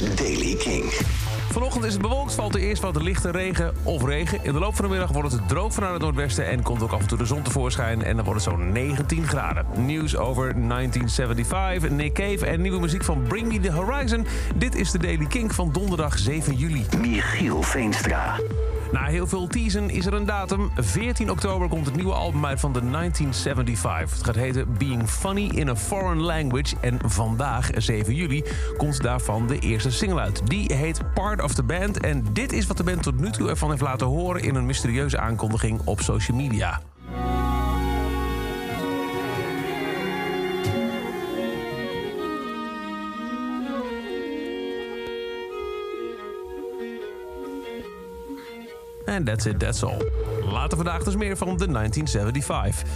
is Daily King. Vanochtend is het bewolkt, valt er eerst wat lichte regen of regen. In de loop van de middag wordt het droog vanuit het noordwesten... en komt ook af en toe de zon tevoorschijn en dan wordt het zo'n 19 graden. Nieuws over 1975, Nick Cave en nieuwe muziek van Bring Me The Horizon. Dit is de Daily Kink van donderdag 7 juli. Michiel Veenstra. Na heel veel teasen is er een datum. 14 oktober komt het nieuwe album uit van de 1975. Het gaat heten Being Funny in a Foreign Language. En vandaag, 7 juli, komt daarvan de eerste single uit. Die heet Part of the Band. En dit is wat de band tot nu toe ervan heeft laten horen... in een mysterieuze aankondiging op social media. En that's it, that's all. Later vandaag dus meer van de 1975.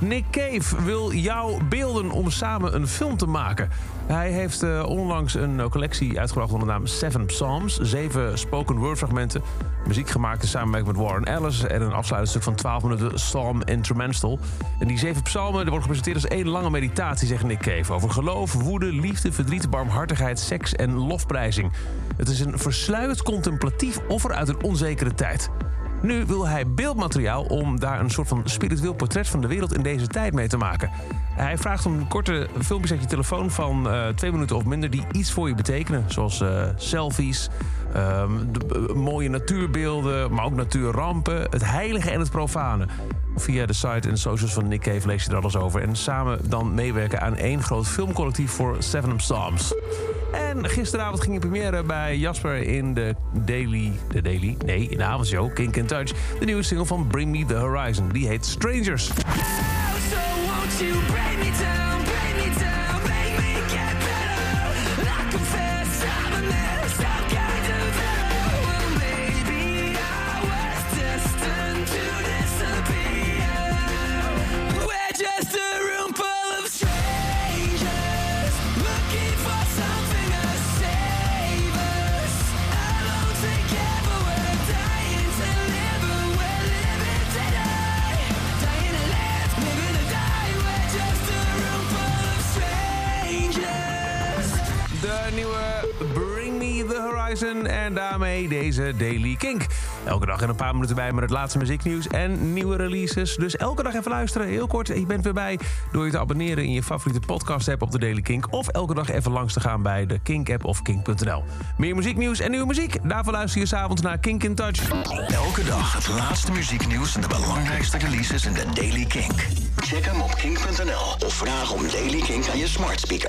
Nick Cave wil jouw beelden om samen een film te maken. Hij heeft uh, onlangs een collectie uitgebracht onder de naam Seven Psalms. Zeven spoken word fragmenten. Muziek gemaakt in samenwerking met Warren Ellis. En een afsluitend stuk van 12 minuten Psalm Instrumental. En die zeven psalmen worden gepresenteerd als één lange meditatie, zegt Nick Cave. Over geloof, woede, liefde, verdriet, barmhartigheid, seks en lofprijzing. Het is een versluierd contemplatief offer uit een onzekere tijd. Nu wil hij beeldmateriaal om daar een soort van spiritueel portret van de wereld in deze tijd mee te maken. Hij vraagt om korte filmpjes uit je telefoon van uh, twee minuten of minder die iets voor je betekenen. Zoals uh, selfies, uh, de, mooie natuurbeelden, maar ook natuurrampen, het heilige en het profane. Via de site en socials van Nick Cave lees je er alles over. En samen dan meewerken aan één groot filmcollectief voor Seven Psalms. En gisteravond ging je première bij Jasper in de Daily... De Daily? Nee, in de avondshow, Kink and Touch. De nieuwe single van Bring Me The Horizon. Die heet Strangers. Oh, En daarmee deze Daily Kink. Elke dag en een paar minuten bij met het laatste muzieknieuws en nieuwe releases. Dus elke dag even luisteren, heel kort. Je bent weer bij door je te abonneren in je favoriete podcast app op de Daily Kink. Of elke dag even langs te gaan bij de Kink app of kink.nl. Meer muzieknieuws en nieuwe muziek. Daarvoor luister je s'avonds naar Kink in Touch. Elke dag het laatste muzieknieuws en de belangrijkste releases in de Daily Kink. Check hem op kink.nl of vraag om Daily Kink aan je smart speaker.